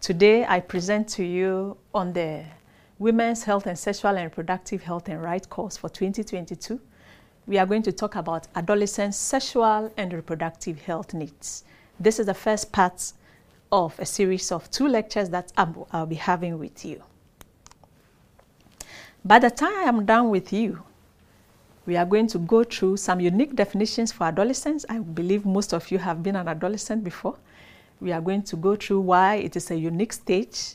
Today, I present to you on the Women's Health and Sexual and Reproductive Health and Rights course for 2022. We are going to talk about adolescent sexual and reproductive health needs. This is the first part of a series of two lectures that I'll be having with you. By the time I am done with you, we are going to go through some unique definitions for adolescents. I believe most of you have been an adolescent before. We are going to go through why it is a unique stage,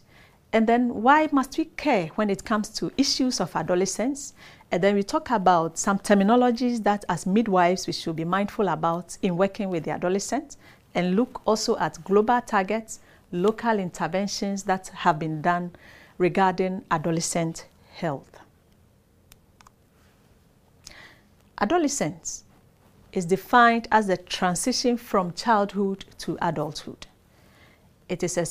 and then why must we care when it comes to issues of adolescence. And then we talk about some terminologies that as midwives we should be mindful about in working with the adolescent, and look also at global targets, local interventions that have been done regarding adolescent health. Adolescence is defined as the transition from childhood to adulthood. It is a,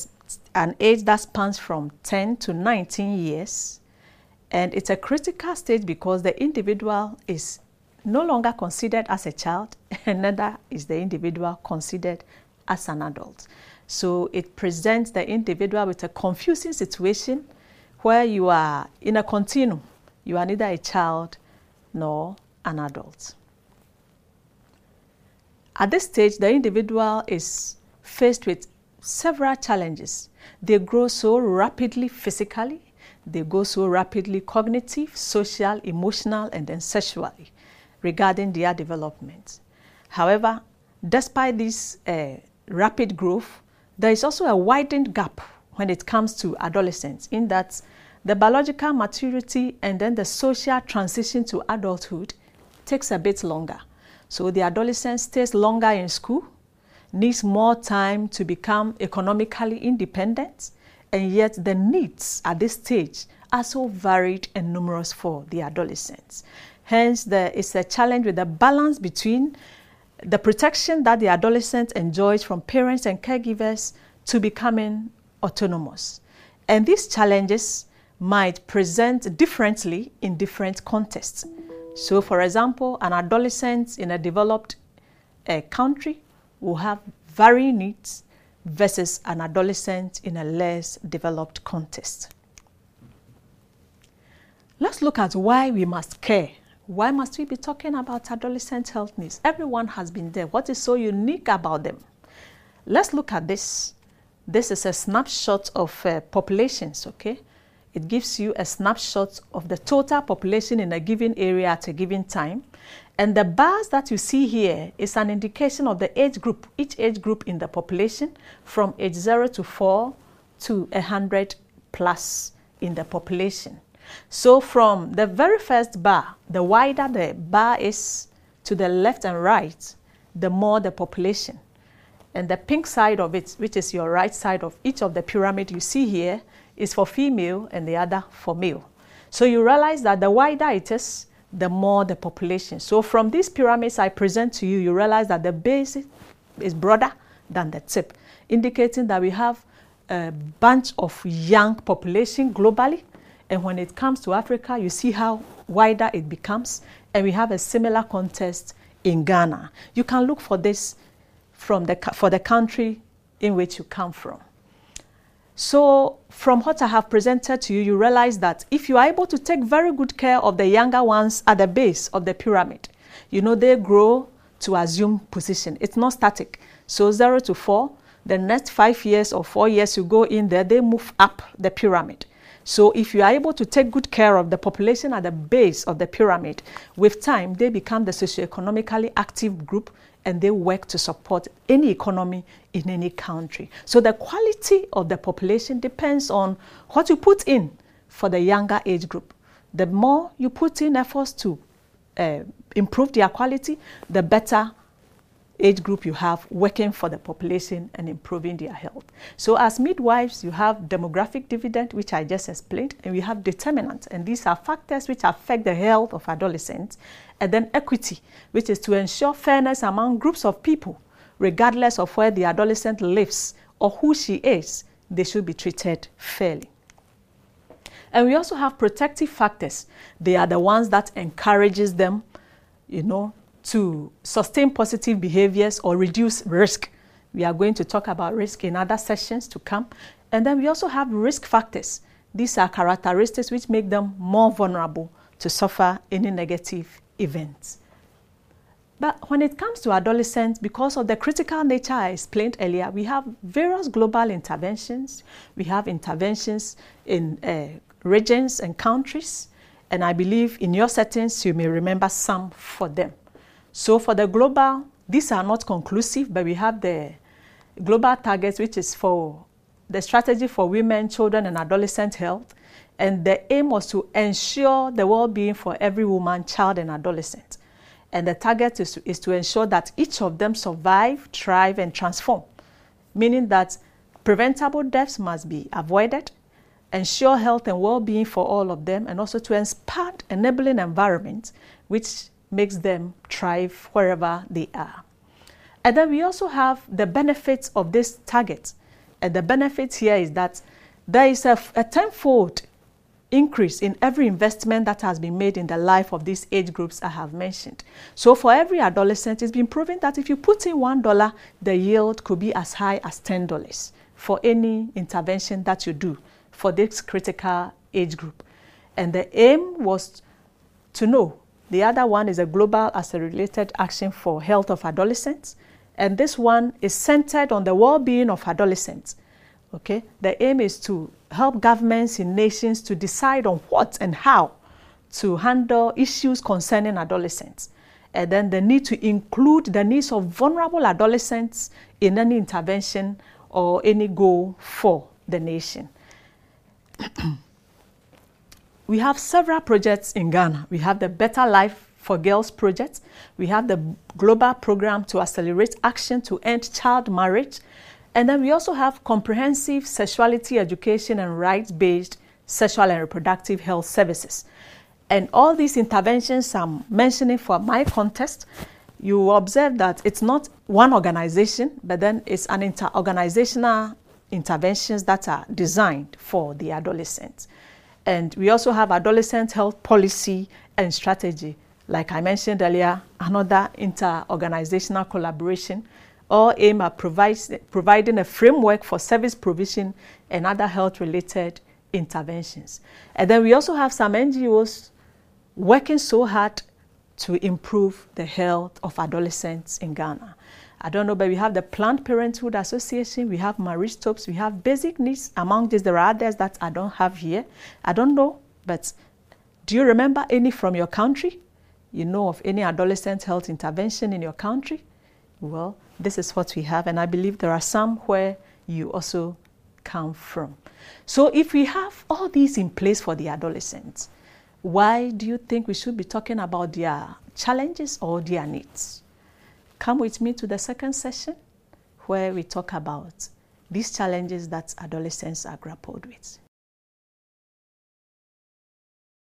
an age that spans from 10 to 19 years, and it's a critical stage because the individual is no longer considered as a child, and neither is the individual considered as an adult. So it presents the individual with a confusing situation where you are in a continuum. You are neither a child nor an adult. At this stage, the individual is faced with several challenges. They grow so rapidly physically, they go so rapidly cognitive, social, emotional, and then sexually regarding their development. However, despite this uh, rapid growth, there is also a widened gap when it comes to adolescence in that the biological maturity and then the social transition to adulthood takes a bit longer. So the adolescent stays longer in school, needs more time to become economically independent, and yet the needs at this stage are so varied and numerous for the adolescents. Hence, there is a challenge with the balance between the protection that the adolescent enjoys from parents and caregivers to becoming autonomous. And these challenges might present differently in different contexts. So, for example, an adolescent in a developed uh, country will have varying needs versus an adolescent in a less developed context. Let's look at why we must care. Why must we be talking about adolescent health needs? Everyone has been there. What is so unique about them? Let's look at this. This is a snapshot of uh, populations, okay? It gives you a snapshot of the total population in a given area at a given time. And the bars that you see here is an indication of the age group, each age group in the population from age 0 to 4 to 100 plus in the population. So from the very first bar, the wider the bar is to the left and right, the more the population. And the pink side of it, which is your right side of each of the pyramid you see here, is for female and the other for male. So you realize that the wider it is, the more the population. So from these pyramids I present to you, you realize that the base is broader than the tip, indicating that we have a bunch of young population globally. And when it comes to Africa, you see how wider it becomes. And we have a similar contest in Ghana. You can look for this from the, for the country in which you come from. So, from what I have presented to you, you realize that if you are able to take very good care of the younger ones at the base of the pyramid, you know they grow to assume position. It's not static. So, zero to four, the next five years or four years you go in there, they move up the pyramid. So, if you are able to take good care of the population at the base of the pyramid, with time they become the socioeconomically active group and they work to support any economy in any country. So the quality of the population depends on what you put in for the younger age group. The more you put in efforts to uh, improve their quality, the better age group you have working for the population and improving their health. So as midwives, you have demographic dividend, which I just explained, and we have determinants, and these are factors which affect the health of adolescents, and then equity, which is to ensure fairness among groups of people, regardless of where the adolescent lives or who she is, they should be treated fairly. And we also have protective factors. They are the ones that encourages them, you know, to sustain positive behaviors or reduce risk We are going to talk about risk in other sessions to come. And then we also have risk factors. These are characteristics which make them more vulnerable to suffer any negative events. But when it comes to adolescents, because of the critical nature I explained earlier, we have various global interventions. We have interventions in uh, regions and countries. And I believe in your settings, you may remember some for them. So for the global, these are not conclusive, but we have the global targets, which is for the strategy for women, children, and adolescent health. And the aim was to ensure the well-being for every woman, child, and adolescent. And the target is to, is to ensure that each of them survive, thrive, and transform, meaning that preventable deaths must be avoided, ensure health and well-being for all of them, and also to inspire enabling environment which makes them thrive wherever they are. And then we also have the benefits of this target. And the benefit here is that there is a, a tenfold increase in every investment that has been made in the life of these age groups I have mentioned. So for every adolescent, it's been proven that if you put in $1, the yield could be as high as $10 for any intervention that you do for this critical age group. And the aim was to know. The other one is a global accelerated action for health of adolescents. And this one is centered on the well-being of adolescents. Okay? The aim is to help governments in nations to decide on what and how to handle issues concerning adolescents. And then the need to include the needs of vulnerable adolescents in any intervention or any goal for the nation. we have several projects in Ghana. We have the Better Life for Girls project. We have the global program to accelerate action to end child marriage. And then we also have comprehensive sexuality education and rights-based sexual and reproductive health services. And all these interventions I'm mentioning for my contest, you observe that it's not one organization, but then it's an inter-organizational interventions that are designed for the adolescents. And we also have adolescent health policy and strategy. Like I mentioned earlier, another inter-organizational collaboration all aim at provides, providing a framework for service provision and other health-related interventions. And then we also have some NGOs working so hard to improve the health of adolescents in Ghana. I don't know, but we have the Planned Parenthood Association, we have Marie Stopes, we have basic needs. Among these, there are others that I don't have here. I don't know, but do you remember any from your country? You know of any adolescent health intervention in your country? Well, this is what we have, and I believe there are some where you also come from. So if we have all these in place for the adolescents, why do you think we should be talking about their challenges or their needs? Come with me to the second session where we talk about these challenges that adolescents are grappled with.